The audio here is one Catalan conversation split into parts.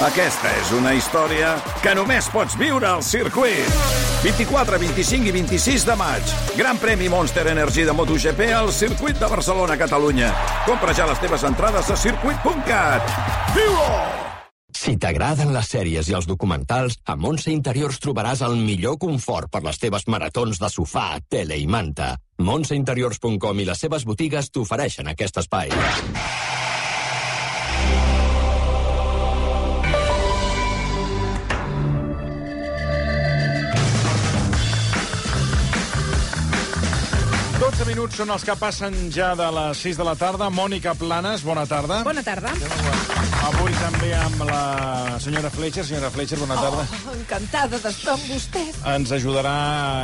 Aquesta és una història que només pots viure al circuit. 24, 25 i 26 de maig. Gran premi Monster Energy de MotoGP al circuit de Barcelona, Catalunya. Compra ja les teves entrades a circuit.cat. Viu-ho! Si t'agraden les sèries i els documentals, a Montse Interiors trobaràs el millor confort per les teves maratons de sofà, tele i manta. Montseinteriors.com i les seves botigues t'ofereixen aquest espai. Minuts són els que passen ja de les 6 de la tarda. Mònica Planes, bona tarda. Bona tarda. Avui també amb la senyora Fletcher. Senyora Fletcher, bona tarda. Oh, encantada d'estar amb vostè. Ens ajudarà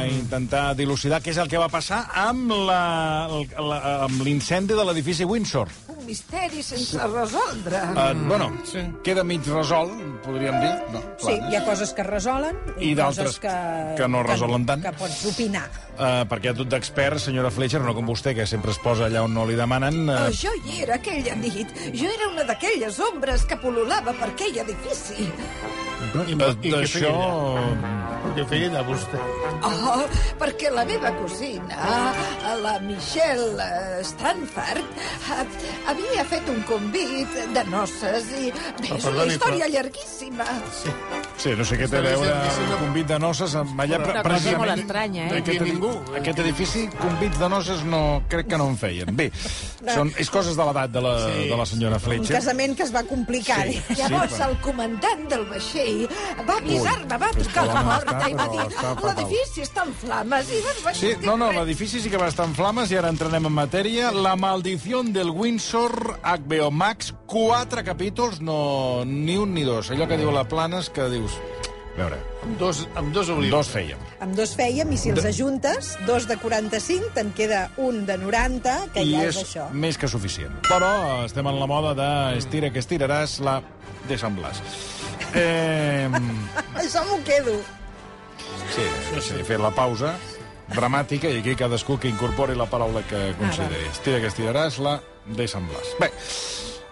a intentar dilucidar què és el que va passar amb la- la- amb l'incendi de l'edifici Windsor. Misteri sense resoldre. Uh, bueno, sí. queda mig resolt, podríem dir. No, Sí, hi ha coses que es resolen i, I d'altres que, que no resolen tant. Que, que pots opinar. Uh, perquè ha tot d'experts, senyora Fletcher, no com vostè, que sempre es posa allà on no li demanen. Oh, Uh, jo hi era aquella nit. Jo era una d'aquelles ombres que pol·lulava per aquell edifici. I, de- i què feia D'això... allà? Què feia allà, vostè? Oh, perquè la meva cosina, la Michelle eh, Stanford, eh, havia fet un convit de noces i... Bé, Ah, és una història però- llarguíssima. Sí. Sí, no sé què té a veure un convit de noces amb allà Una cosa molt estranya, eh? Aquest, ningú. aquest edifici, convits de noces, no, crec que no en feien. Bé, són, és coses de l'edat de, la, Sí. de la senyora Un Fletcher. casament que es va complicar. Sí. Sí. Llavors però- el comandant del vaixell va avisar-me, va trucar a la porta i va dir fatal." L'edifici està en flames i vaig Sí, no, no, l'edifici sí que va estar en flames i ara entrenem en matèria. La maldició del Windsor, HBO Max, quatre capítols, no ni un ni dos. Allò que diu la Planes, que dius... A veure, Amb dos, amb dos oblids. dos fèiem. Amb dos fèiem, i si els ajuntes, dos de 45, te'n queda un de 90, que I ja és és això. més que suficient. Però estem en la moda de estira que estiraràs la de Sant Blas. Eh, Això m'ho quedo. Sí, sí, fer la pausa dramàtica i aquí cadascú que incorpori la paraula que consideri. Estira que estiraràs la de Sant Blas. Bé,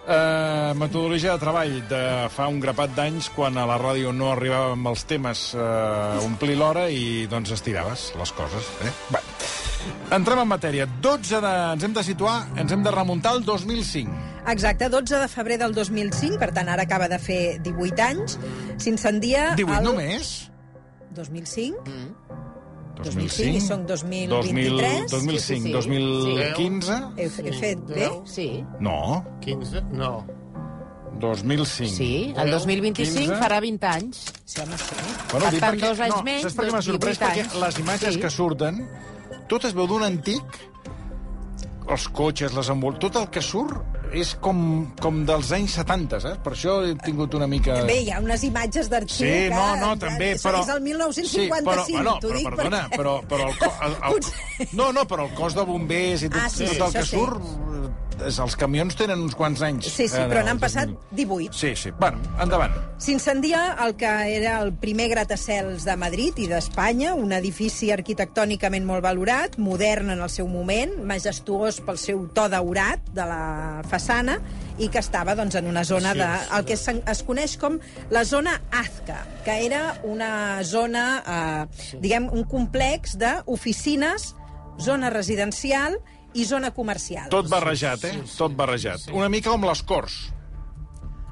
eh, metodologia de treball de fa un grapat d'anys quan a la ràdio no arribàvem els temes eh, a omplir l'hora i doncs estiraves les coses. Eh? Bé, entrem en matèria. 12 de... Ens hem de situar, ens hem de remuntar al 2005. Exacte, 12 de febrer del 2005, per tant, ara acaba de fer 18 anys, s'incendia... 18 el... només? 2005? 2005? i són 2023? 2005, Sí, sí, sí. 2015? He, he fet bé? Sí, No, 15? No. 2005. sí. El 2025 15. farà 20 anys. Sí, home, sí. Bueno, Per tant, perquè- dos anys no, menys, Saps per què m'ha sorprès? 18 Perquè anys. les imatges Sí. que surten, tot es veu d'un antic, els cotxes, les envol... Tot el que surt és com, com dels anys 70, saps? Per això he tingut una mica... Bé, hi ha unes imatges d'arxiu Sí, que... no, no, també, això però... És el 1955, sí, però, bueno, però, dic perdona, perquè... però, però el, el, el, Potser- no, no, però el cos de bombers i tot, Ah, sí, tot el que sí. surt... els camions tenen uns quants anys. Sí, sí, eh, però n'han passat 2000. 18. Sí, sí. Bueno, endavant. S'incendia el que era el primer gratacels de Madrid i d'Espanya, un edifici arquitectònicament molt valorat, modern en el seu moment, majestuós pel seu to daurat de la façana i que estava doncs, en una zona Sí, de... sí. el que es, es coneix com la zona Azca, que era una zona, eh, diguem, un complex d'oficines, zona residencial i zona comercial. Tot barrejat, eh? Tot barrejat. Una mica com les Corts.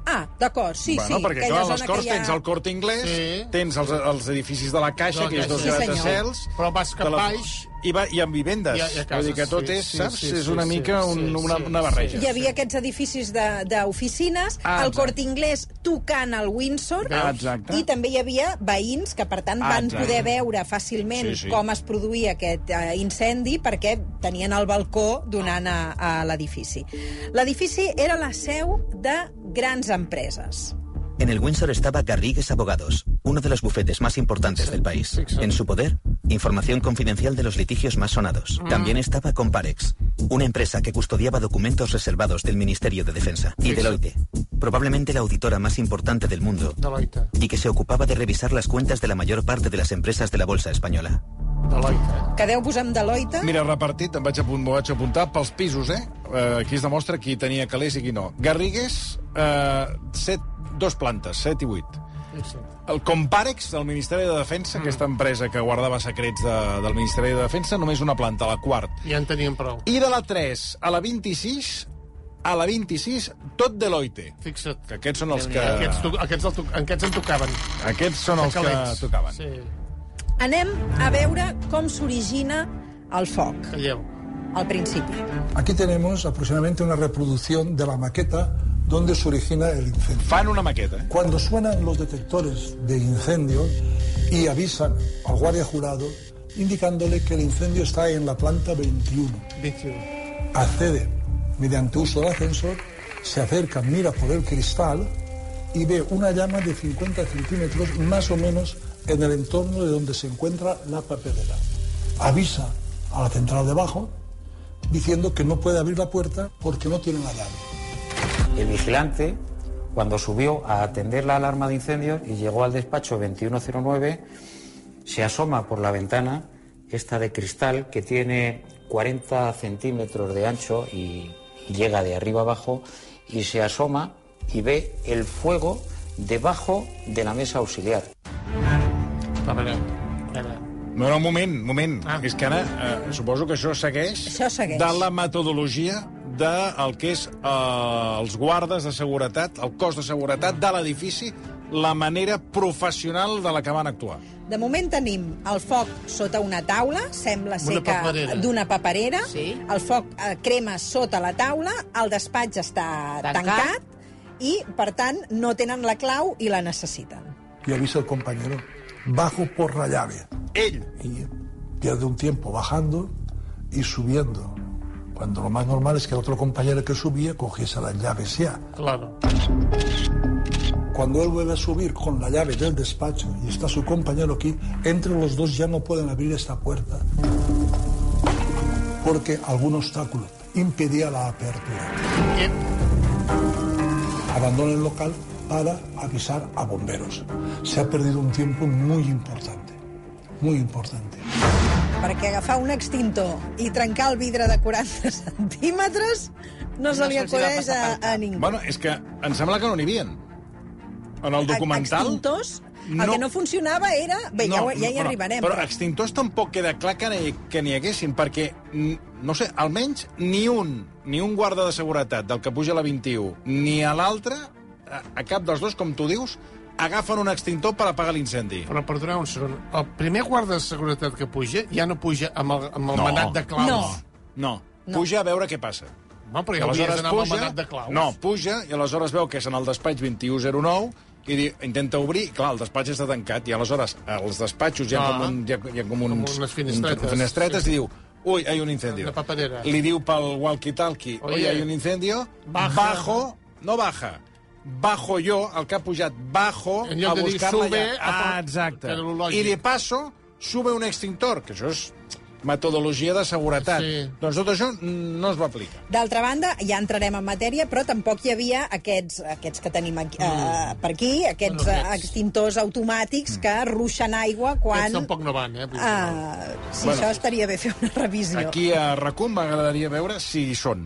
Ah, d'acord, sí, bueno, sí. perquè, aquella clar, les Corts ha- tens el Corte Inglés, Sí. tens els, els edificis de la Caixa, la que és dos. Sí, gratacels... Però vas cap la- baix... I, va, I amb vivendes. I a- i a Vull dir que cases, tot sí, és, sí, saps? sí, és sí, una sí, mica un, sí, una, sí, una barreja. Hi havia aquests edificis de- d'oficines, Ah, el. Corte Inglés tocant el Windsor, Ah, exacte. i també hi havia veïns que, per tant, Ah, van exacte. poder veure fàcilment Sí, sí. com es produïa aquest eh, incendi perquè tenien el balcó donant a, a l'edifici. L'edifici era la seu de grans empreses. En el Windsor estaba Garrigues Abogados, uno de los bufetes más importantes del país. En su poder, información confidencial de los litigios más sonados. También estaba Comparex, una empresa que custodiaba documentos reservados del Ministerio de Defensa. Y Deloitte, probablemente la auditora más importante del mundo y que se ocupaba de revisar las cuentas de la mayor parte de las empresas de la bolsa española. Deloitte. Quedeu-vos amb Deloitte? Mira, repartit, em vaig, apunt, vaig apuntar, pels pisos, eh? eh? Aquí es demostra qui tenia calés i qui no. Garrigues, eh, set, dos plantes, 7 i 8. Fixa't. El Comparex del Ministeri de Defensa, aquesta empresa que guardava secrets de, del Ministeri de Defensa, només una planta, la quart. Ja en teníem prou. I de la 3 a la 26, a la 26, tot Deloitte. Fixa't. Que aquests són els que... Aquests, to- aquests, el aquests en tocaven. Aquests són els que tocaven. Sí, Anem a veure com s'origina el foc, calleu. Al principi. Aquí tenemos aproximadamente una reproducción de la maqueta donde se origina el incendio. Fan una maqueta. eh? Cuando suenan los detectores de incendio y avisan al guardia jurado indicándole que el incendio está en la planta 21, 21. accede mediante uso del ascensor, se acerca, mira por el cristal y ve una llama de 50 centímetros más o menos en el entorno de donde se encuentra la papelera. Avisa a la central de abajo diciendo que no puede abrir la puerta porque no tiene la llave. El vigilante, cuando subió a atender la alarma de incendios y llegó al despacho 2109, se asoma por la ventana, esta de cristal, que tiene 40 centímetros de ancho y llega de arriba abajo, y se asoma y ve el fuego debajo de la mesa auxiliar. No, no, un moment, un moment. Ah. És que ara eh, suposo que això segueix, Això segueix. de la metodologia del de que és eh, els guardes de seguretat, el cos de seguretat de l'edifici, la manera professional de la que van actuar. De moment tenim el foc sota una taula, sembla ser Una que d'una paperera. Sí. El foc eh, crema sota la taula, el despatx està Tancat. tancat, i, per tant, no tenen la clau i la necessiten. Y avisa al compañero, bajo por la llave. Ell, y pierde un tiempo bajando y subiendo. Cuando lo más normal es que el otro compañero que subía cogiese las llaves ya. Claro. Cuando él vuelve a subir con la llave del despacho y está su compañero aquí, entre los dos ya no pueden abrir esta puerta porque algún obstáculo impedía la apertura. Abandona el local para avisar a bomberos. Se ha perdido un tiempo muy importante, muy importante. Perquè agafar un extintor i trencar el vidre de 40 centímetres no, se li acudeix a, a ningú. bueno, és que em sembla que no n'hi havia. En el documental... Extintors, el No. que no funcionava era... Bé, ja, ho- ja hi però- arribarem. Però extintors tampoc queda clar que n'hi que haguessin, perquè, no sé, almenys ni un, ni un guarda de seguretat del que puja a la 21, ni a l'altre, a, a cap dels dos, com tu dius, agafen un extintor per apagar l'incendi. però perdoneu un segon. El primer guarda de seguretat que puja ja no puja amb el, amb el No. manat de claus. No. No, No. puja a veure què passa. No, però I ja aleshores d'anar amb el manat de claus. No, puja, i aleshores veu que és en el despatx 2109, i di, intenta obrir, clar, el despatx està tancat, i aleshores als despatxos hi ha, Ah. com, un, hi ha, hi ha com, uns, Com unes finestretes. finestretes Sí. i diu, uy, hay un incendio. Una paperera. Li diu pel walkie-talkie, Oye, oye, hay un incendio, baja. bajo, no baja, bajo jo, el que ha pujat, bajo, En lloc a de dir buscar la sube, llave. a por- Ah, exacte. I de paso, sube un extintor, que això és metodologia de seguretat. Sí. Doncs tot això no es va aplicar. D'altra banda, ja entrarem en matèria, però tampoc hi havia aquests, aquests que tenim aquí, uh, per aquí, aquests, Bueno, bueno, aquests. extintors automàtics que ruixen aigua quan... Aquests tampoc no van, eh? No. Uh, sí, Bueno. això estaria bé fer una revisió. Aquí a RACUM m'agradaria veure si hi són.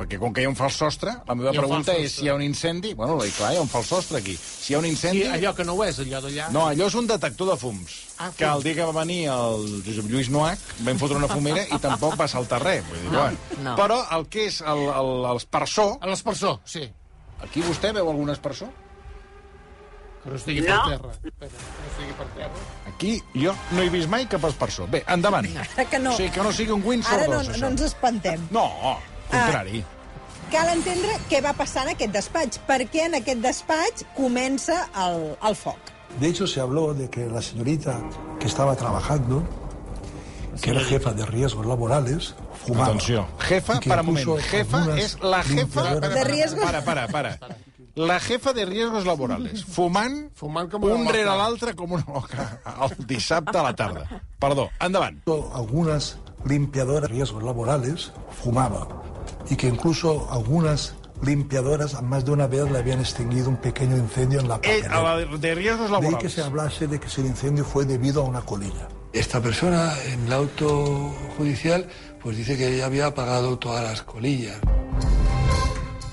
Perquè com que hi ha un fals sostre, la meva pregunta és si hi ha un incendi... Bueno, clar, hi ha un fals sostre aquí. Si hi ha un I incendi... allò que no ho és, allò d'allà... No, allò és un detector de fums. Ah, que el dia que va venir el Josep Lluís Noac vam fotre una fumera i tampoc va saltar res. Vull dir, No, bueno. no. Però el que és el, el, l'espersor... L'espersor, sí. Aquí vostè veu algun espersor? Que no estigui per terra. Espera, que no estigui per terra. Aquí jo no he vist mai cap espersor. Bé, endavant. Que no. O sigui, que no sigui un Windsor Ara no, 2, no ens espantem. No, contrari. Cal entendre què va passar en aquest despatx, perquè en aquest despatx comença el, el foc. De hecho, se habló de que la señorita que estaba trabajando, que era jefa de riesgos laborales, fumaba. Atenció. Jefa, para un moment. Jefa és la jefa... De riesgos- Para, para, para. La jefa de riesgos laborales. Fumant, Fumant com una un loca. rere l'altre com una loca el dissabte a la tarda. Perdó, endavant. algunas limpiadoras de riesgos laborales fumaba y que incluso algunas limpiadoras más de una vez le habían extinguido un pequeño incendio en la Eh, a papelera. la de riesgos De ahí que se hablase de que si el incendio fue debido a una colilla. Esta persona en el auto judicial pues dice que ella había apagado todas las colillas.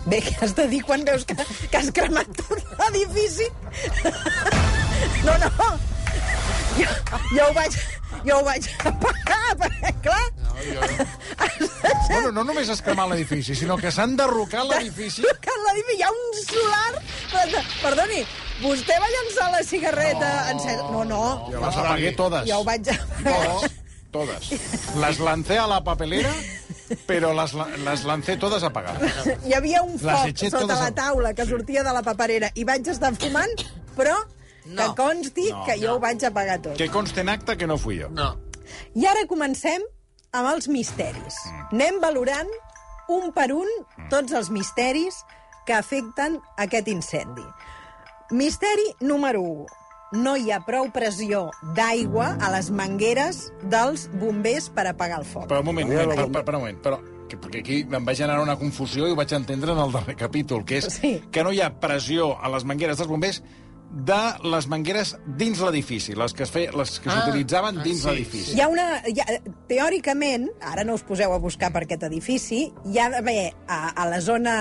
Bé, què has de dir quan veus que, que has cremat tot l'edifici? No, no. Jo, jo, ho vaig, jo ho vaig apagar, perquè, clar... Bueno, no només has cremat l'edifici, sinó que s'han derrocat l'edifici. A l'edifici hi ha un solar... Perdoni, vostè va llançar la cigarreta no. en set... No, no. Jo les apagué totes. Jo ho vaig apagar. No, todas. Las lancé a la papelera, pero las, las lancé todas apagadas. Hi havia un Les foc sota totes la taula que sortia de la paperera i vaig estar fumant, però que consti No, que jo ho vaig apagar tot. Que conste en acta que no fui jo. No. I ara comencem amb els misteris. Anem valorant un per un tots els misteris que afecten aquest incendi. Misteri número 1. No hi ha prou pressió d'aigua a les mangueres dels bombers per apagar el foc. Però un moment, un moment, per, per, per un moment, però que, perquè aquí em va generar una confusió i ho vaig entendre en el darrer capítol, que és Sí. que no hi ha pressió a les mangueres dels bombers de les mangueres dins l'edifici, les que es feia, les que Ah, s'utilitzaven ah, dins sí, l'edifici. Hi ha una... Hi ha, teòricament, ara no us poseu a buscar per aquest edifici, hi ha d'haver a, a la zona,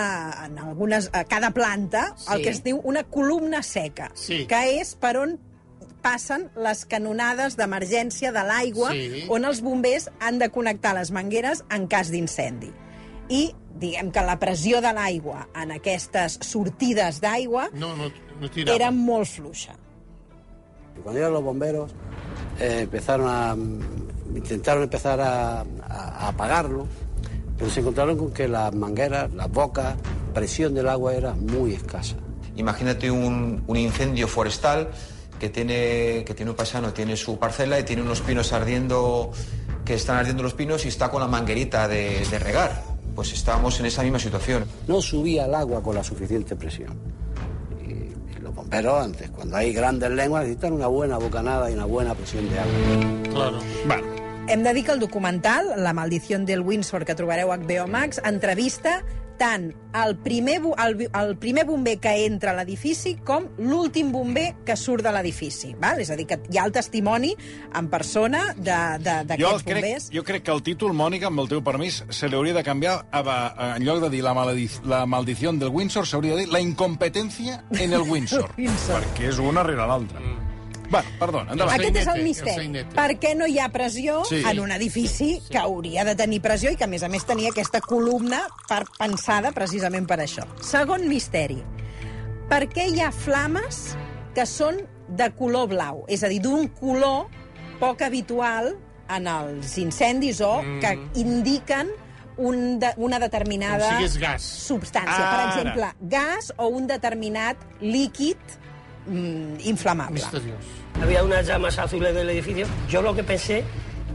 en algunes, a cada planta, sí. el que es diu una columna seca, Sí. que és per on passen les canonades d'emergència de l'aigua, Sí. on els bombers han de connectar les mangueres en cas d'incendi. I diguem que la pressió de l'aigua en aquestes sortides d'aigua No, no, no tirava. era molt fluixa. Y Cuando llegaron los bomberos, eh, empezaron a, intentaron empezar a, a- a apagarlo, pero se encontraron con que las mangueras, las bocas, presión del agua era muy escasa. Imagínate un, un incendio forestal que tiene, que tiene un paisano, tiene su parcela y tiene unos pinos ardiendo, que están ardiendo los pinos y está con la manguerita de, de regar. Pues estábamos en esa misma situación. No subía el agua con la suficiente presión. Y, y los bomberos antes, cuando hay grandes lenguas, necesitan una buena bocanada y una buena presión de agua. Claro. Bueno, Hem de dir que el documental, La maldició del Windsor, que trobareu a HBO Max, entrevista tant el primer, el, el primer bomber que entra a l'edifici com l'últim bomber que surt de l'edifici. És a dir, que hi ha el testimoni en persona de- de- jo d'aquests crec, bombers. jo crec que el títol, Mònica, amb el teu permís, se li hauria de canviar, a, a, en lloc de dir la, maledi la maldició del Windsor, s'hauria de dir la incompetència en el Windsor. Windsor. perquè és una rere l'altra. Mm. Bueno, perdona, endavant. Aquest és el misteri. Per què no hi ha pressió Sí. en un edifici que hauria de tenir pressió i que, a més a més, tenia aquesta columna per, pensada precisament per això? Segon misteri. Per què hi ha flames que són de color blau? És a dir, d'un color poc habitual en els incendis o mm. que indiquen un de, una determinada Com si és gas. substància. Per Ara. exemple, gas o un determinat líquid mm, inflamable. Había unas llamas azules del edificio. Yo lo que pensé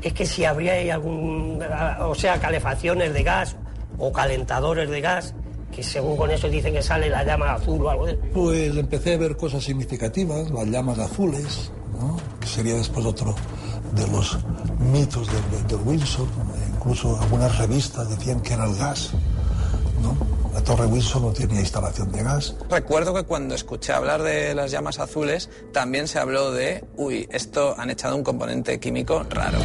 es que si habría ahí algún, o sea, calefacciones de gas o calentadores de gas, que según con eso dicen que sale la llama azul o algo de... Pues empecé a ver cosas significativas, las llamas azules, ¿no? que sería después otro de los mitos del, del Windsor. Incluso algunas revistas decían que era el gas. ¿no? La torre Windsor no tenía instalación de gas. Recuerdo que cuando escuché hablar de las llamas azules, también se habló de, uy, esto han echado un componente químico raro.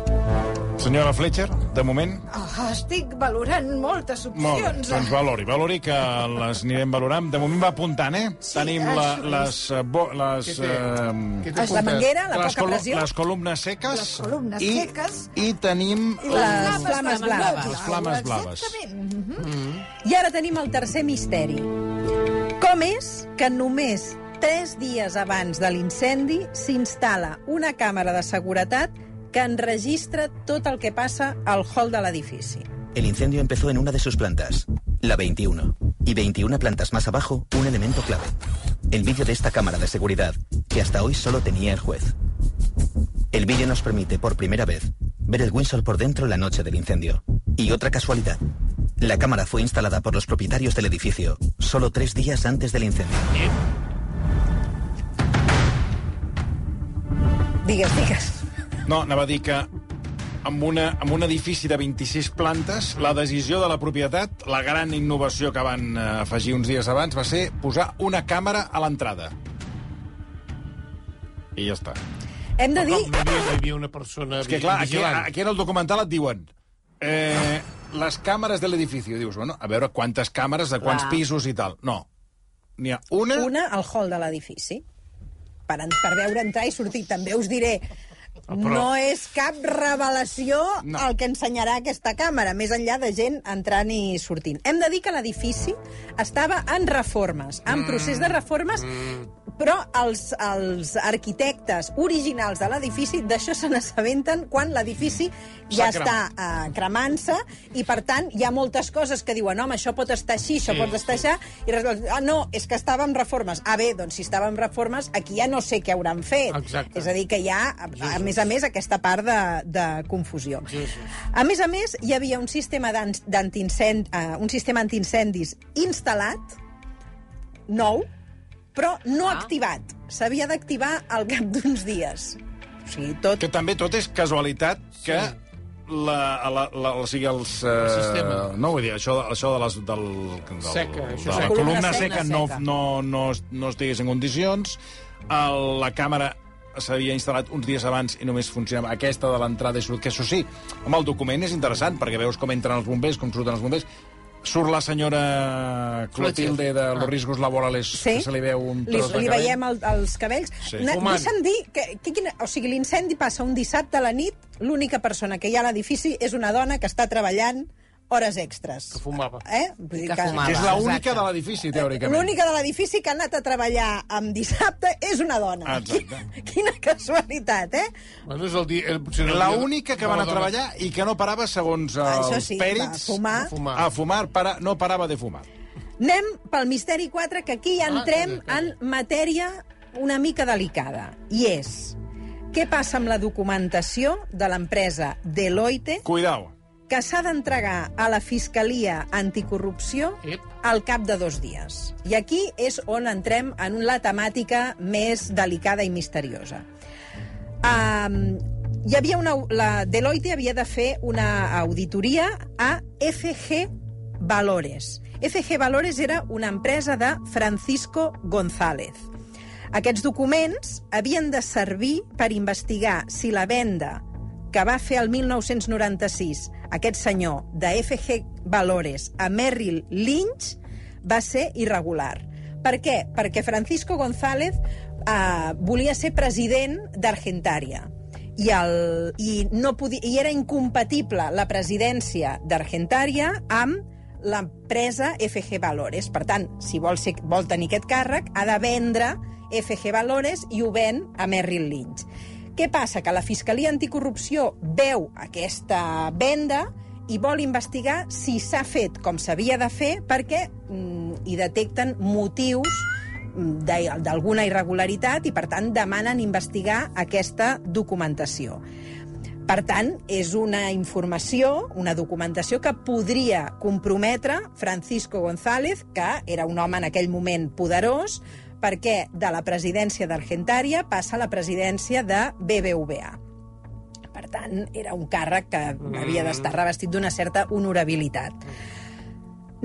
Senyora Fletcher, de moment... Oh, estic valorant moltes Molt bé, opcions. doncs valori, valori que les anirem valorant. De moment va apuntant, eh? Sí, Tenim la, les... eh, Bo, les, té? eh, Què té La manguera, la les, poca pressió. les columnes seques Les columnes i, seques. i tenim I les flames blaves. Les flames blaves. Exactament. Mhm. I ara tenim el tercer misteri. Com és que només tres dies abans de l'incendi s'instal·la una càmera de seguretat que enregistra tot el que passa al hall de l'edifici? El incendio empezó en una de sus plantas, la 21, y 21 plantas más abajo, un elemento clave. El vídeo de esta cámara de seguridad, que hasta hoy solo tenía el juez. El vídeo nos permite, por primera vez, ver el Windsor por dentro la noche del incendio. Y otra casualidad. La cámara fue instalada por los propietarios del edificio solo tres días antes del incendio. Digues, digues. No, anava a dir que amb, una, amb un edifici de 26 plantes, la decisió de la propietat, la gran innovació que van eh, afegir uns dies abans, va ser posar una càmera a l'entrada. I ja està. Hem de dir... No hi havia, no hi havia una persona És que, clar, aquí, aquí en el documental et diuen eh, les càmeres de l'edifici. Dius, bueno, a veure quantes càmeres, de quants Clar. pisos i tal. No. N'hi ha una... Una al hall de l'edifici. Per, per veure entrar i sortir. També us diré, però- no és cap revelació No. el que ensenyarà aquesta càmera, més enllà de gent entrant i sortint. Hem de dir que l'edifici estava en reformes, en Mm. procés de reformes, però els, els arquitectes originals de l'edifici d'això se n'assabenten quan l'edifici ja S'ha està uh, cremant-se i, per tant, hi ha moltes coses que diuen home, això pot estar així, això Sí, pot estar sí. així, i resulta, ah, no, és que estava en reformes. Ah, bé, doncs si estava en reformes, aquí ja no sé què hauran fet. Exacte. És a dir, que hi ha, a, a més a més, aquesta part de, de confusió. Jesús. A més a més, hi havia un sistema d'an- d'antiincend- uh, un sistema antiincendis instal·lat, nou, però no Ah. activat. S'havia d'activar al cap d'uns dies. O sigui, tot... Que també tot és casualitat que la, la, la, o sigui, els... Eh, El sistema. No, vull dir, això, això de, les, del, del, Seca, això de la seca. columna Columna seca, seca. no, no, no, no estigués en condicions. El, la càmera s'havia instal·lat uns dies abans i només funcionava aquesta de l'entrada i surt, que això sí, amb el document és interessant, perquè veus com entren els bombers, com surten els bombers, surt la senyora Clotilde de los riesgos laborales, Sí. que se li veu un Li, tros de li cabell. veiem el, els cabells. Sí. Na-. Deixa'm dir que, que quina, o sigui, l'incendi passa un dissabte a la nit, l'única persona que hi ha a l'edifici és una dona que està treballant hores extres. Que fumava. Eh? Vull dir Que fumava. Que és l'única de l'edifici, teòricament. L'única de l'edifici que ha anat a treballar amb dissabte és una dona. Exacte. Quina, quina casualitat, eh? Bueno, és el dia... El, potser el La única que va anar a treballar i que no parava, segons Això els sí, pèrits, fumar. A fumar. a fumar, para, no parava de fumar. Anem pel misteri 4, que aquí ja Ah, entrem calla. en matèria una mica delicada. I és, què passa amb la documentació de l'empresa Deloitte Cuidao. Que s'ha d'entregar a la Fiscalia Anticorrupció Ep. al cap de dos dies. I aquí és on entrem en la temàtica més delicada i misteriosa. Um, hi havia una, la Deloitte havia de fer una auditoria a FG Valores. FG Valores era una empresa de Francisco González. Aquests documents havien de servir per investigar si la venda que va fer el 1996 aquest senyor de FG Valores a Merrill Lynch va ser irregular. Per què? Perquè Francisco González eh, volia ser president d'Argentària i, el, i, no podia, i era incompatible la presidència d'Argentària amb l'empresa FG Valores. Per tant, si vol, ser, vol tenir aquest càrrec, ha de vendre FG Valores i ho ven a Merrill Lynch. Què passa? Que la Fiscalia Anticorrupció veu aquesta venda i vol investigar si s'ha fet com s'havia de fer perquè mm, hi detecten motius mm, d'alguna irregularitat i, per tant, demanen investigar aquesta documentació. Per tant, és una informació, una documentació que podria comprometre Francisco González, que era un home en aquell moment poderós, perquè de la presidència d'Argentària passa a la presidència de BBVA. Per tant, era un càrrec que havia d'estar revestit d'una certa honorabilitat.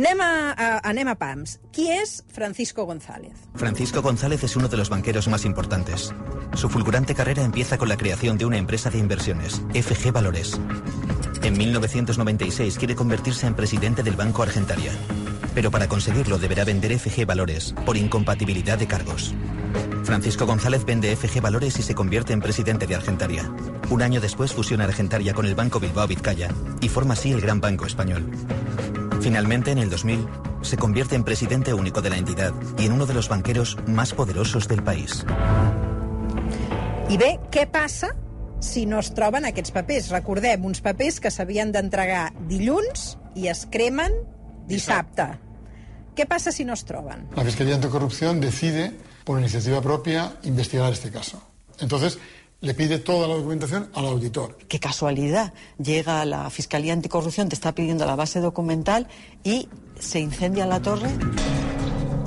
Anem a, a, anem a PAMS. Qui és Francisco González? Francisco González es uno de los banqueros más importantes. Su fulgurante carrera empieza con la creación de una empresa de inversiones, FG Valores. En 1996 quiere convertirse en presidente del Banco Argentaria. Pero para conseguirlo deberá vender FG Valores por incompatibilidad de cargos. Francisco González vende FG Valores y se convierte en presidente de Argentaria. Un año después fusiona Argentaria con el Banco Bilbao Vizcaya y forma así el Gran Banco Español. Finalmente, en el 2000, se convierte en presidente único de la entidad y en uno de los banqueros más poderosos del país. I bé, què passa si no es troben aquests papers? Recordem, uns que s'havien d'entregar dilluns i es cremen dissabte. Què passa si no es troben? La Fiscalía Anticorrupción decide, por iniciativa propia, investigar este caso. Entonces, le pide toda la documentación al auditor. Qué casualidad. Llega la Fiscalía Anticorrupción, te está pidiendo la base documental y se incendia la torre.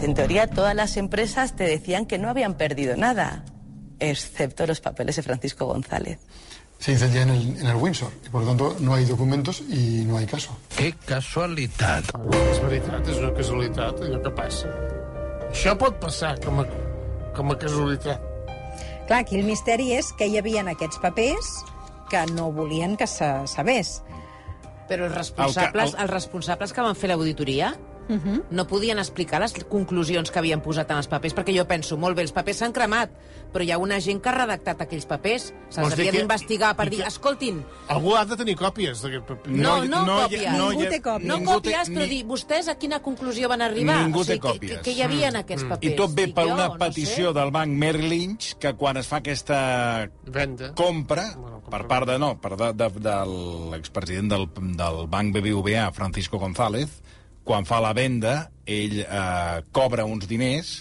En teoría, todas las empresas te decían que no habían perdido nada, excepto los papeles de Francisco González. Se incendia en el, en el Windsor y, por lo tanto, no hay documentos y no hay caso. Que casualitat. És veritat, és una casualitat, allò que passa. Això pot passar com a, com a casualitat. Clar, aquí el misteri és que hi havia en aquests papers que no volien que se sabés. Però els responsables, El que- el- els responsables que van fer l'auditoria no podien explicar les conclusions que havien posat en els papers, perquè jo penso, molt bé, els papers s'han cremat, però hi ha una gent que ha redactat aquells papers. Se'ls havia que- d'investigar per dir, que- escoltin, Algú ha de tenir còpies d'aquest paper. no, no, no ha- còpies. no Ningú té còpies. No còpies, però dir, vostès a quina conclusió van arribar? Ningú o sigui, té còpies. Que, que hi havia en aquests papers? I tot ve per jo, una no petició sé. del banc Merrill Lynch que quan es fa aquesta Venda. compra per part de, no, per de, de, de l'expresident del, del banc BBVA, Francisco González, quan fa la venda, ell eh, cobra uns diners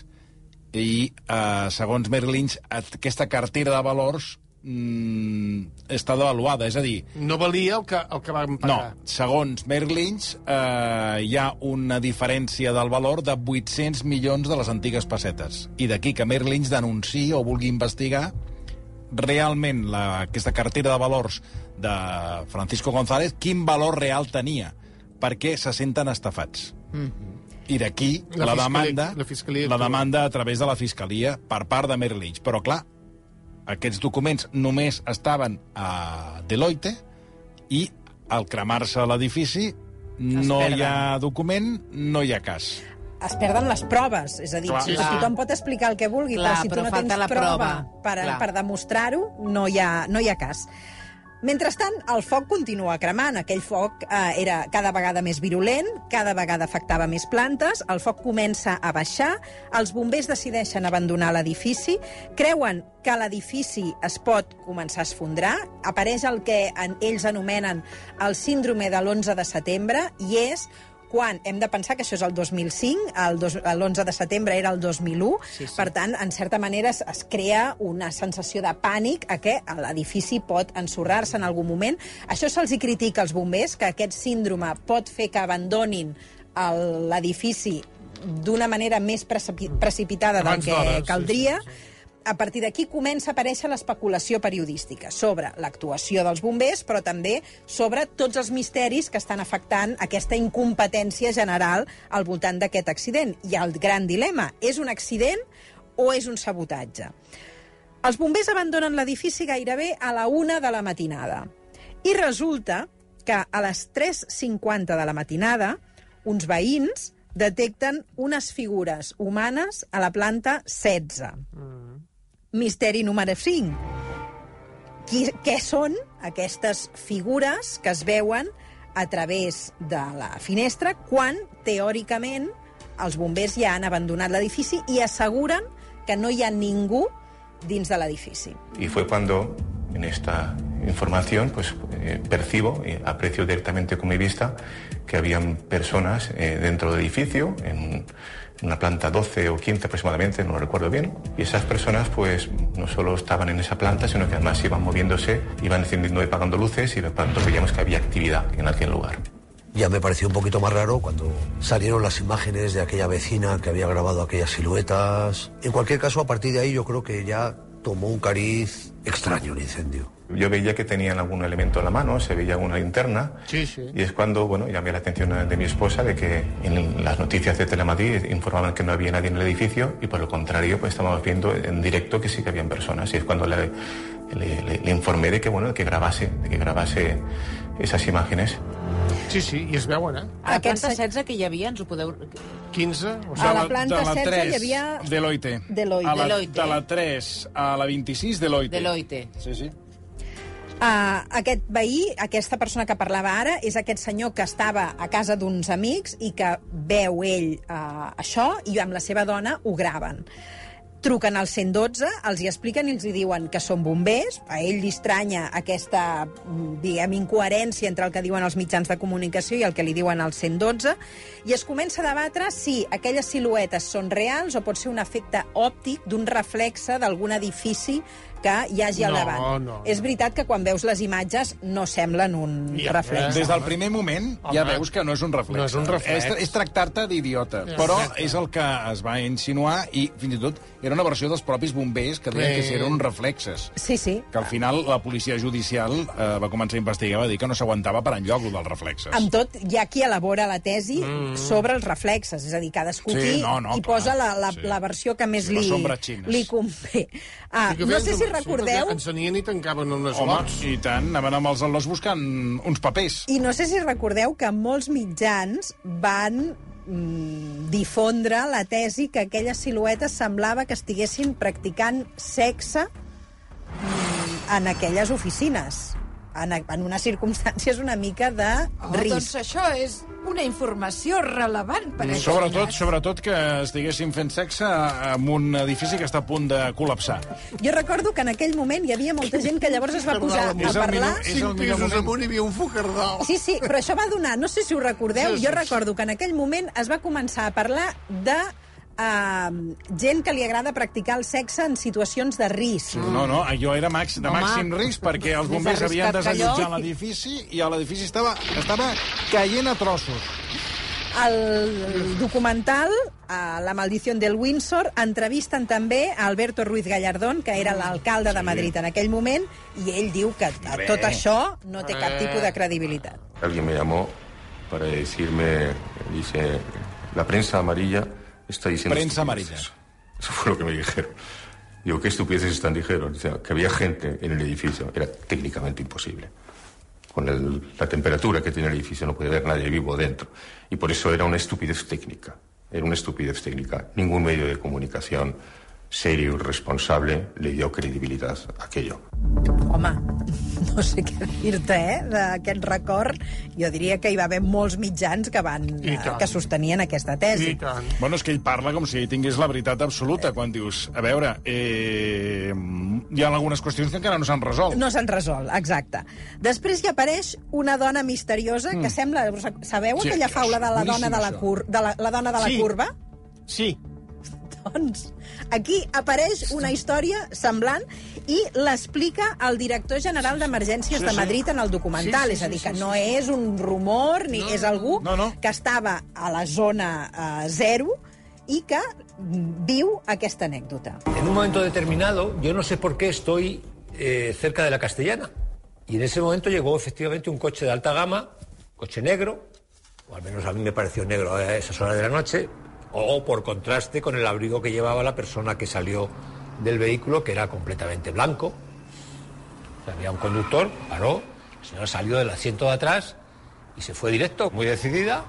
i, eh, segons Merrill Lynch, aquesta cartera de valors mm, està devaluada, és a dir, No valia el que, el que van no, pagar. segons Merrill Lynch, eh, hi ha una diferència del valor de 800 milions de les antigues pessetes. I d'aquí que Merrill Lynch denunciï o vulgui investigar realment la, aquesta cartera de valors de Francisco González, quin valor real tenia, perquè se senten estafats. I d'aquí La la, demanda, la fiscalia la demanda a través de la Fiscalia per part de Merrill Lynch. Però, clar, aquests documents només estaven a Deloitte i al cremar-se l'edifici no hi ha document, no hi ha cas. es perden les proves. És a dir, Clar. si sí. tothom pot explicar el que vulgui, Clar, però si tu però no tens la prova, prova. per, Clar. per demostrar-ho, no, hi ha, no hi ha cas. Mentrestant, el foc continua cremant. Aquell foc eh, era cada vegada més virulent, cada vegada afectava més plantes, el foc comença a baixar, els bombers decideixen abandonar l'edifici, creuen que l'edifici es pot començar a esfondrar, apareix el que en, ells anomenen el síndrome de l'11 de setembre, i és quan hem de pensar que això és el 2005, el dos- l'11 de setembre era el 2001, sí, sí. per tant, en certa manera es, es crea una sensació de pànic a que l'edifici pot ensorrar-se en algun moment. Això se'ls hi critica als bombers, que aquest síndrome pot fer que abandonin l'edifici d'una manera més precipi precipitada del Abans que d'hora, sí, caldria. A partir d'aquí comença a aparèixer l'especulació periodística sobre l'actuació dels bombers, però també sobre tots els misteris que estan afectant aquesta incompetència general al voltant d'aquest accident. I el gran dilema, és un accident o és un sabotatge? Els bombers abandonen l'edifici gairebé a la una de la matinada. I resulta que a les 3.50 de la matinada, uns veïns detecten unes figures humanes a la planta 16. Misteri número 5. Qui, què són aquestes figures que es veuen a través de la finestra quan, teòricament, els bombers ja han abandonat l'edifici i asseguren que no hi ha ningú dins de l'edifici. Y fue cuando, en esta información, pues eh, percibo y aprecio directamente con mi vista que habían personas eh, dentro del edificio, en una planta 12 o 15 aproximadamente, no lo recuerdo bien, y esas personas pues no solo estaban en esa planta, sino que además iban moviéndose, iban encendiendo y apagando luces y de pronto veíamos que había actividad en aquel lugar. Ya me pareció un poquito más raro cuando salieron las imágenes de aquella vecina que había grabado aquellas siluetas. En cualquier caso, a partir de ahí yo creo que ya tomó un cariz extraño el incendio. Yo veía que tenían algún elemento en la mano, se veía una linterna, Sí, sí. Y es cuando, bueno, llamé la atención de mi esposa de que en las noticias de Telemadrid informaban que no había nadie en el edificio y por el contrario, pues estábamos viendo en directo que sí que habían personas. Y es cuando le, le- le- le informé de que, bueno, de que grabase, de que grabase esas imágenes. Sí, sí, i es veuen, eh? A la planta 16 que hi havia, ens ho podeu... 15? O A la planta de la 16 3, hi havia... Deloitte. Deloitte. A la, Deloitte. De la 3 a la 26, Deloitte. Deloitte. Sí, sí. Uh, aquest veí, aquesta persona que parlava ara, és aquest senyor que estava a casa d'uns amics i que veu ell uh, això i amb la seva dona ho graven. Truquen al 112, els hi expliquen i els hi diuen que són bombers. A ell li estranya aquesta, diguem, incoherència entre el que diuen els mitjans de comunicació i el que li diuen al 112, i es comença a debatre si aquelles siluetes són reals o pot ser un efecte òptic d'un reflexe d'algun edifici que hi hagi al No, davant. no. És veritat que quan veus les imatges no semblen un Ja, reflex. Des del primer moment ja Home, veus que no és un reflex. no és un reflex. És, és tractar-te d'idiota. Ja, Però exacte. és el que es va insinuar i fins i tot era una versió dels propis bombers que deien Sí. que si eren reflexes. Sí, sí. Que al final la policia judicial eh, va començar a investigar va dir que no s'aguantava per enlloc, el dels reflexes. Amb tot, hi ha qui elabora la tesi Mm. sobre els reflexes, és a dir, cadascú Sí, aquí no, no, hi clar, posa la, la, sí. la versió que més Sí, li, li convé. Ah, no sé si recordeu... Sí, encenien i tancaven unes Home, lots. i tant, anaven amb els al·lots buscant uns papers. I no sé si recordeu que molts mitjans van mm, difondre la tesi que aquelles siluetes semblava que estiguessin practicant sexe mm, en aquelles oficines en, en unes circumstàncies una mica de Oh, risc. doncs això és una informació rellevant per a Sobretot, sobretot que estiguéssim fent sexe en un edifici que està a punt de col·lapsar. Jo recordo que en aquell moment hi havia molta gent que llavors es va posar a És el parlar... millor- Cinc pisos amunt hi havia un focardal. Sí, sí, però això va donar, no sé si ho recordeu, Sí, sí, jo recordo que en aquell moment es va començar a parlar de uh, gent que li agrada practicar el sexe en situacions de risc. No, no, allò era max, de Home, màxim risc perquè els bombers havien arriscat que desallotjat l'edifici i a l'edifici estava, estava caient a trossos. El documental, uh, La maldició del Windsor, entrevisten també a Alberto Ruiz Gallardón, que era l'alcalde de Madrid en aquell moment, i ell diu que a Bé. tot això no té cap Eh. tipus de credibilitat. Alguien me llamó para decirme, dice, la prensa amarilla está diciendo... Prensa estupideces". amarilla. Eso fue lo que me dijeron. Digo, ¿qué estupideces están dijeron? O sea, que había gente en el edificio. Era técnicamente imposible. Con el- la temperatura que tiene el edificio no puede haber nadie vivo dentro. Y por eso era una estupidez técnica. Era una estupidez técnica. Ningún medio de comunicación serio y responsable le dio credibilidad a aquello. Home, no sé què dir-te, eh, d'aquest record. Jo diria que hi va haver molts mitjans que van eh, que sostenien aquesta tesi. Bueno, és que ell parla com si ell tingués la veritat absoluta, quan dius, a veure, eh, hi ha algunes qüestions que encara no s'han resolt. No s'han resolt, exacte. Després hi apareix una dona misteriosa que Mm. sembla... Sabeu Sí, aquella faula de la dona de la, cur, de la, la dona de la Sí. curva? Sí. Doncs aquí apareix una història semblant i l'explica el director general d'Emergències Sí, de sí. Madrid en el documental. Sí, sí, és a dir, sí, que sí, no sí. és un rumor ni No, és algú no, no. que estava a la zona eh, zero i que mm, viu aquesta anècdota. En un momento determinado, yo no sé por qué estoy eh, cerca de la Castellana. Y en ese momento llegó efectivamente un coche de alta gama, coche negro, o al menos a mí me pareció negro a esas horas de la noche, o por contraste con el abrigo que llevaba la persona que salió del vehículo, que era completamente blanco. Había un conductor, paró, la señora salió del asiento de atrás y se fue directo, muy decidida.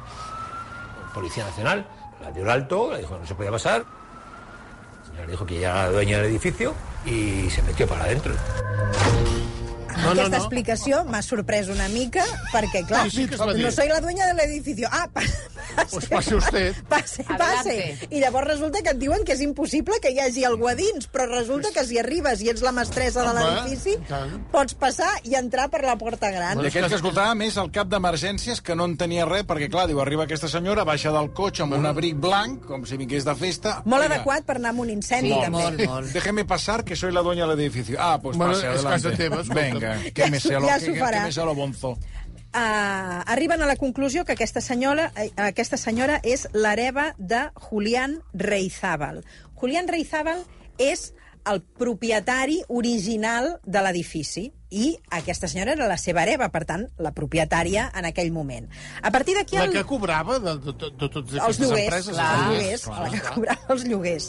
Policía Nacional la dio el alto, le dijo que no se podía pasar. La señora dijo que ella era dueña del edificio y se metió para adentro. No, Aquesta explicació m'ha sorprès una mica, perquè, clar, Sí, sí que no soy la dueña del edificio. Ah, pa- Pues pase usted. Passe, passe. Adelante. I llavors resulta que et diuen que és impossible que hi hagi algú a dins, però resulta que si arribes i ets la mestressa de l'edifici, pots passar i entrar per la porta gran. I aquell que escoltava més el cap d'emergències que no en tenia res, perquè, clar, diu, arriba aquesta senyora, baixa del cotxe amb un abric blanc, com si vingués de festa. Molt Oiga, adequat per anar amb un incendi, molt, també. molt. Déjeme pasar, que soy la dueña del edificio. Ah, pues Bueno, pase, és adelante. casa teva, escolta. Venga, que Ja me s'ho- sé lo, ja que, que, que me sé lo bonzo. Uh, arriben a la conclusió que aquesta senyora, eh, aquesta senyora és l'hereva de Julián Reizábal. Julián Reizábal és el propietari original de l'edifici i aquesta senyora era la seva hereva, per tant, la propietària en aquell moment. A partir d'aquí... La el- que cobrava de, de, de, de totes els aquestes lloguers, empreses. els lloguers, la que cobrava els lloguers.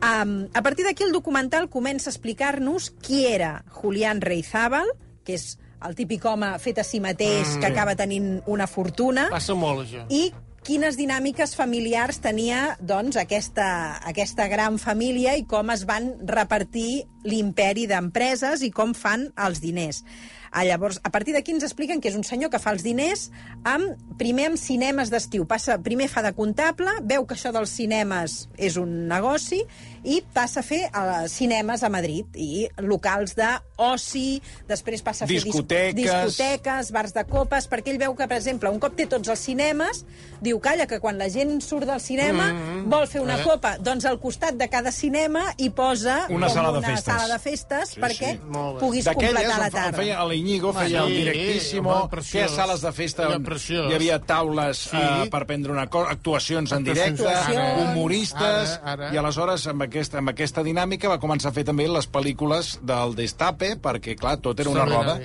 Um, a partir d'aquí el documental comença a explicar-nos qui era Julián Reizábal, que és el típic home fet a si mateix, Mm. que acaba tenint una fortuna, Passa molt, això. i quines dinàmiques familiars tenia doncs, aquesta, aquesta gran família i com es van repartir l'imperi d'empreses i com fan els diners. Ah, llavors, a partir d'aquí ens expliquen que és un senyor que fa els diners amb, primer amb cinemes d'estiu. Passa, primer fa de comptable, veu que això dels cinemes és un negoci i passa a fer uh, cinemes a Madrid i locals d'oci, després passa a fer dis- Discoteques. discoteques, bars de copes, perquè ell veu que, per exemple, un cop té tots els cinemes, diu, calla, que quan la gent surt del cinema Mm, vol fer una eh. copa, doncs al costat de cada cinema hi posa Una sala de una festes. sala de festes Sí, perquè sí. Puguis completar la tarda. feia l'Iñigo, feia Sí, el directíssimo, preciós. feia sales de festa on hi havia taules Sí. eh, per prendre una cosa, actuacions en directe, Actuacions. humoristes, Ara, ara. i aleshores amb aquesta, amb aquesta dinàmica va començar a fer també les pel·lícules del Destape, perquè, clar, tot era una roda.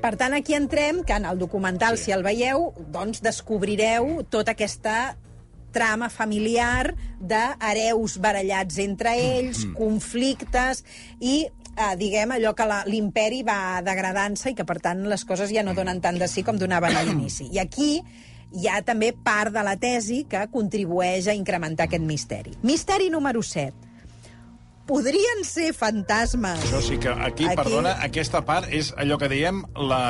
Per tant, aquí entrem, que en el documental, sí. si el veieu, doncs descobrireu tota aquesta trama familiar d'hereus barallats entre ells, Mm. conflictes, i eh, diguem, allò que l'imperi va degradant-se i que, per tant, les coses ja no donen tant de sí com donaven a l'inici. I aquí hi ha també part de la tesi que contribueix a incrementar aquest misteri. Misteri número 7. Podrien ser fantasmes... Això sí que aquí, aquí, perdona, aquesta part és allò que diem la...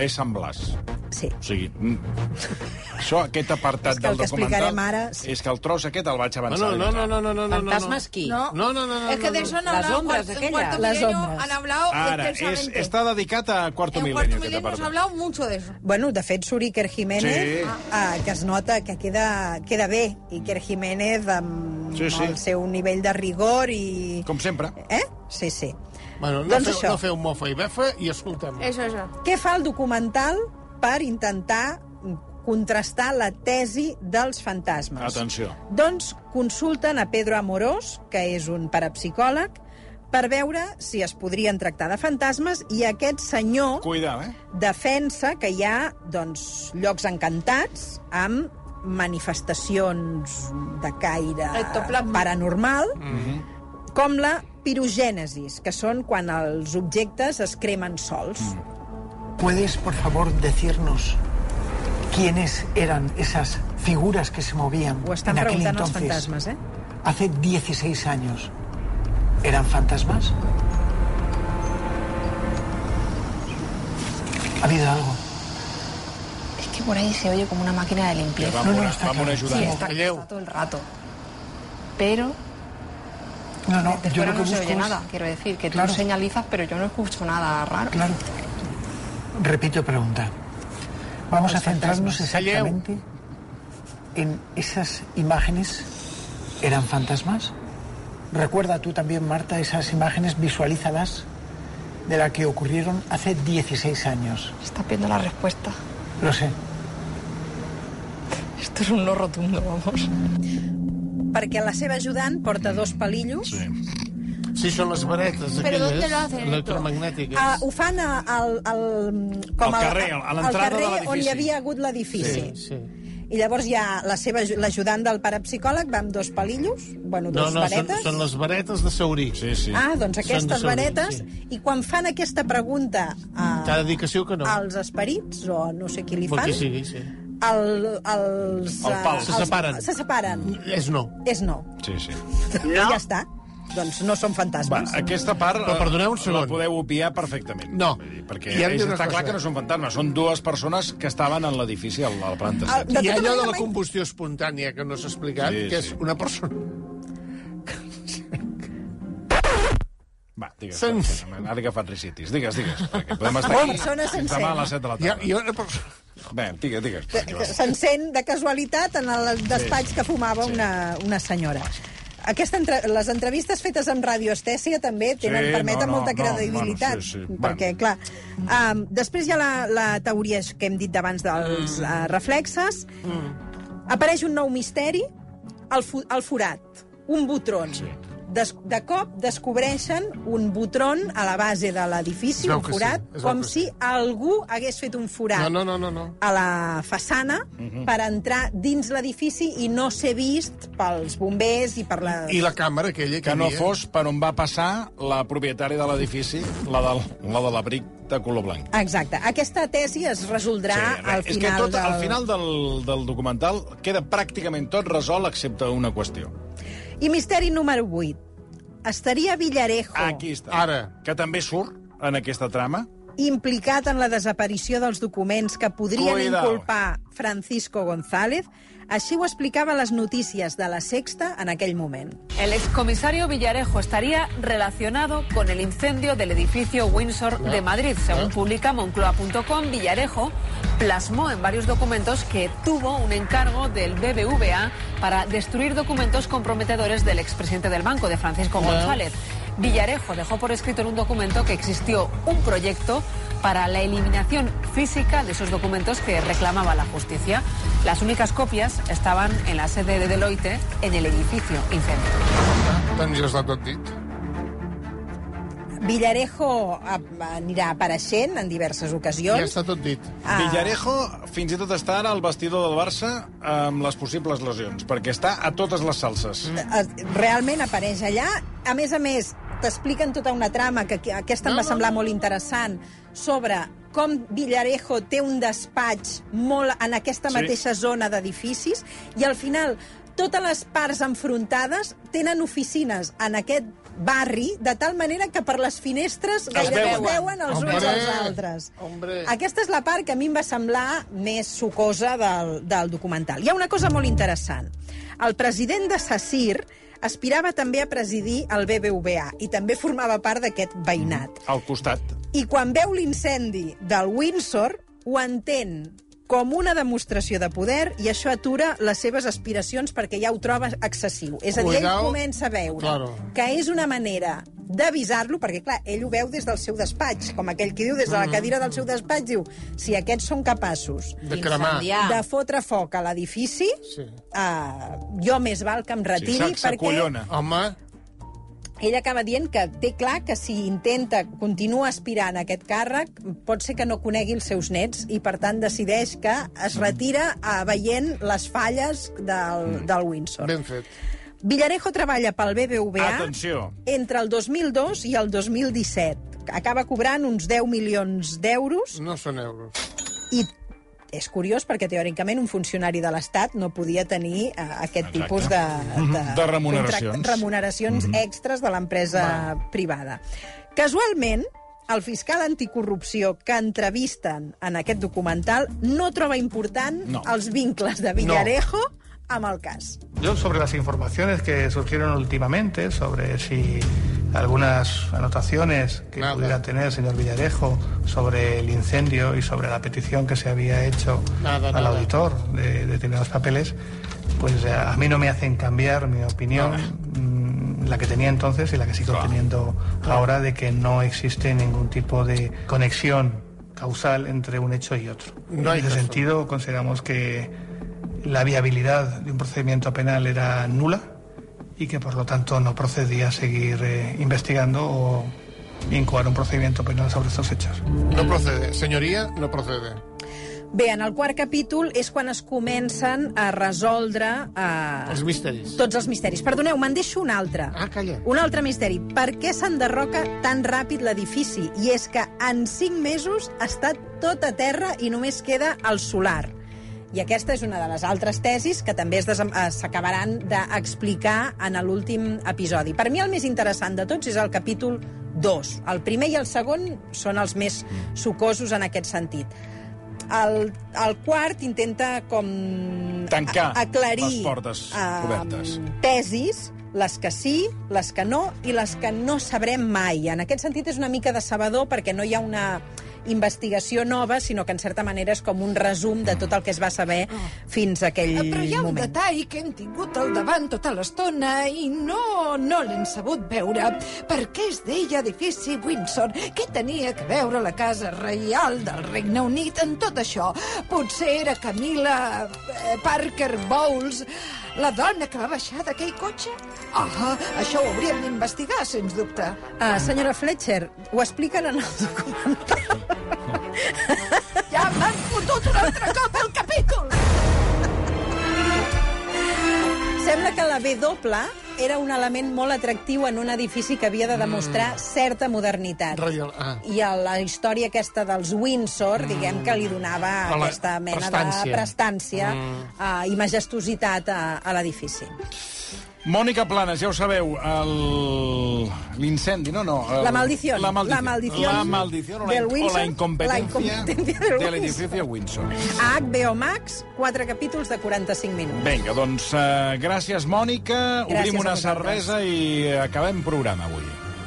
és Sant Blas. Sí. O sigui, mm, això, aquest apartat És que el del que documental... explicarem ara, sí. És que el tros aquest el vaig avançar. No, no, no, no, no, no, no, ¿Fantasmas qui? No. No, no, no, no. Es que de eso han Las hablado cuarto- en aquellas. Cuarto Las Milenio sombras. han hablado Ara, és, extensamente. està dedicat a Quarto en Milenio, Cuarto aquest Milenio hemos apartat. hablado mucho de eso. Bueno, de fet, surt Iker Jiménez, Sí. eh, que es nota que queda, queda bé. Iker Jiménez amb Sí, sí. el seu nivell de rigor i... Com sempre. Eh? Sí, sí. Bueno, no, Doncs feu, això. no feu mofa i befa i escoltem. Eso, eso. Què fa el documental per intentar contrastar la tesi dels fantasmes? Atenció. Doncs consulten a Pedro Amorós, que és un parapsicòleg, per veure si es podrien tractar de fantasmes i aquest senyor Cuidao, eh? defensa que hi ha doncs, llocs encantats amb manifestacions de caire paranormal, com la pirogènesis, que són quan els objectes es cremen sols. ¿Puedes, por favor, decirnos quiénes eran esas figuras que se movían Ho estan en aquel entonces? fantasmes, eh? Hace 16 años. ¿Eran fantasmas? ¿Ha habido algo? Es que por ahí se oye como una máquina de limpieza. Vamos, Sí, está, está todo el rato. Pero No, no, de yo fuera lo que no se busco oye es- nada. Quiero decir, que Claro. tú señalizas, pero yo no escucho nada raro. Claro. Repito pregunta. Vamos a centrarnos fantasmas. exactamente en esas imágenes. ¿Eran fantasmas? Recuerda tú también, Marta, esas imágenes, visualízalas de la que ocurrieron hace 16 años. Estás viendo la respuesta. Lo sé. Esto es un no rotundo, vamos. Perquè la seva ajudant porta dos palillos. Sí. Sí, són les varetes Però aquelles electromagnètiques. Uh, ho fan a, al, al, com Al a- carrer, a al l'entrada de carrer l'edifici. on hi havia hagut l'edifici. Sí, sí. I llavors hi ha la seva, aju- l'ajudant del parapsicòleg va amb dos palillos, bueno, No, dos no, són, varetes. són les varetes de Saurí. Sí, sí. Ah, doncs Són aquestes Saurí, varetes, sí. i quan fan aquesta pregunta a, T'ha de dir que sí o que no. als esperits, o no sé qui li fan, sigui, sí. el, els... El pal. eh, Se els- separen. Se separen. És no. És no. Sí, sí. I ja està. Doncs no són Va, fantasmes. aquesta part Però perdoneu un segon. la podeu obviar perfectament. No. Dir, perquè I és, està clar que no són fantasmes, són dues persones que estaven en l'edifici a la planta Ah, 7. I allò de la combustió espontània que no s'ha explicat, Sí, que sí. és una persona... Va, digues, Sen- Sen... ara que fan recitis. Digues, digues, perquè podem estar aquí fins demà a les 7 de la tarda. una persona... Bé, digues, digues. va. S'encén de casualitat en el despatx que fumava una, una senyora. Aquesta entre, les entrevistes fetes amb radioestèsia també tenen, Sí, permeten no, no, molta no, credibilitat. bueno, sí, sí. Perquè, clar, um, després hi ha la, la teoria que hem dit d'abans dels Mm. uh, reflexes. Apareix un nou misteri, el, fu el forat, un botron. Sí. Des, de cop descobreixen un botron a la base de l'edifici, un sí, forat, veu com si algú hagués fet un forat No, no, no, no, no. a la façana Mhm. per entrar dins l'edifici i no ser vist pels bombers i per la... I la càmera aquella que, Que no havia. fos per on va passar la propietària de l'edifici, la, del, la de l'abric de color blanc. Exacte. Aquesta tesi es resoldrà res, al és final que tot, del... al final del, del documental queda pràcticament tot resolt excepte una qüestió. I misteri número 8. Estaria Villarejo Aquí està. Ara. Que també surt en aquesta trama. implicat en la desaparició dels documents que podrien Cuidao. inculpar Francisco González? Així ho explicava a les notícies de la Sexta en aquell moment. El excomisario Villarejo estaría relacionado con el incendio del edificio Windsor de Madrid. Según publica Moncloa.com, Villarejo plasmó en varios documentos que tuvo un encargo del BBVA para destruir documentos comprometedores del expresidente del banco, de Francisco. González. Villarejo dejó por escrito en un documento que existió un proyecto para la eliminación física de esos documentos que reclamaba la justicia. Las únicas copias estaban en la sede de Deloitte en el edificio incendio. Doncs ja està tot dit. Villarejo anirà apareixent en diverses ocasions. Ja està tot dit. Ah. Villarejo fins i tot està ara al vestidor del Barça amb les possibles lesions, perquè està a totes les salses. Eh, realment apareix allà. A més a més, t'expliquen tota una trama, que que aquesta em No, va no, semblar no. molt interessant, sobre com Villarejo té un despatx molt en aquesta Sí. mateixa zona d'edificis, i al final totes les parts enfrontades tenen oficines en aquest barri, de tal manera que per les finestres gairebé es veuen. veuen els uns Hombre, als altres. hombre. Aquesta és la part que a mi em va semblar més sucosa del, del documental. Hi ha una cosa molt interessant. El president de Sassir aspirava també a presidir el BBVA i també formava part d'aquest veïnat. Al costat. I quan veu l'incendi del Windsor, ho entén com una demostració de poder i això atura les seves aspiracions perquè ja ho troba excessiu. És a dir, ell comença a veure Claro. que és una manera d'avisar-lo, perquè, clar, ell ho veu des del seu despatx, com aquell que diu des de la Mm. cadira del seu despatx, diu, si aquests són capaços De cremar. de fotre foc a l'edifici, Sí. uh, jo més val que em retiri, Sí, perquè. Home, ell acaba dient que té clar que si intenta, continua aspirant a aquest càrrec, pot ser que no conegui els seus nets i, per tant, decideix que es retira uh, veient les falles del, del Windsor. ben fet. Villarejo treballa pel BBVA Atenció. entre el 2002 i el 2017. Acaba cobrant uns 10 milions d'euros No són euros. i és curiós perquè, teòricament, un funcionari de l'Estat no podia tenir uh, aquest Exacte. tipus de, de, De remuneracions. remuneracions extres de l'empresa privada. Casualment, el fiscal anticorrupció que entrevisten en aquest documental no troba important No. els vincles de Villarejo amb el cas. Yo sobre las informaciones que surgieron últimamente, sobre si algunas anotaciones que pudiera tener el señor Villarejo sobre el incendio y sobre la petición que se había hecho Nada, al nada. auditor de determinados papeles, pues eh, a mí no me hacen cambiar mi opinión, mm, la que tenía entonces y la que sigo teniendo ahora, de que no existe ningún tipo de conexión causal entre un hecho y otro. No hay en ese caso. sentido, consideramos que la viabilidad de un procedimiento penal era nula y que por lo tanto no procedía seguir eh, investigando o incoar un procedimiento penal sobre estos hechos. No procede. Senyoria, no procede. Bé, en el quart capítol és quan es comencen a resoldre... Eh, Els misteris. Tots els misteris. Perdoneu, me'n deixo un altre. Ah, calla. Un altre misteri. Per què s'enderroca tan ràpid l'edifici? I és que en cinc mesos està tot a terra i només queda el solar. I aquesta és una de les altres tesis que també eh, s'acabaran d'explicar en l'últim episodi. Per mi el més interessant de tots és el capítol 2. El primer i el segon són els més sucosos en aquest sentit. El, el quart intenta com... Tancar aclarir les portes eh, obertes. tesis, les que sí, les que no i les que no sabrem mai. En aquest sentit és una mica decebedor perquè no hi ha una investigació nova, sinó que en certa manera és com un resum de tot el que es va saber fins a aquell Ah, Però hi ha un moment. detall que hem tingut al davant tota l'estona i no, no l'hem sabut veure. Per què es deia edifici Windsor? Què tenia que veure la casa reial del Regne Unit en tot això? Potser era Camila eh, Parker Bowles, la dona que va baixar d'aquell cotxe? Ah, això ho hauríem d'investigar, sens dubte. Ah, senyora Fletcher, ho expliquen en el documental. Ja m'han fotut un altre cop el capítol! Sembla que la W era un element molt atractiu en un edifici que havia de demostrar certa modernitat. Reial, ah. I a la història aquesta dels Windsor, diguem que li donava A la aquesta mena prestància. de prestància Mm. uh, i majestuositat a, a l'edifici. Mònica Planes, ja ho sabeu, el- l'incendi, no, no. El... La maldición. La maldición. La maldición La maldición o la, in- o Windsor, la incompetencia, la incompetencia del de Windsor. l'edificio Windsor. A HBO Max, quatre capítols de 45 minuts. Vinga, doncs uh, gràcies, Mònica. Gràcies Obrim una cervesa i acabem programa avui.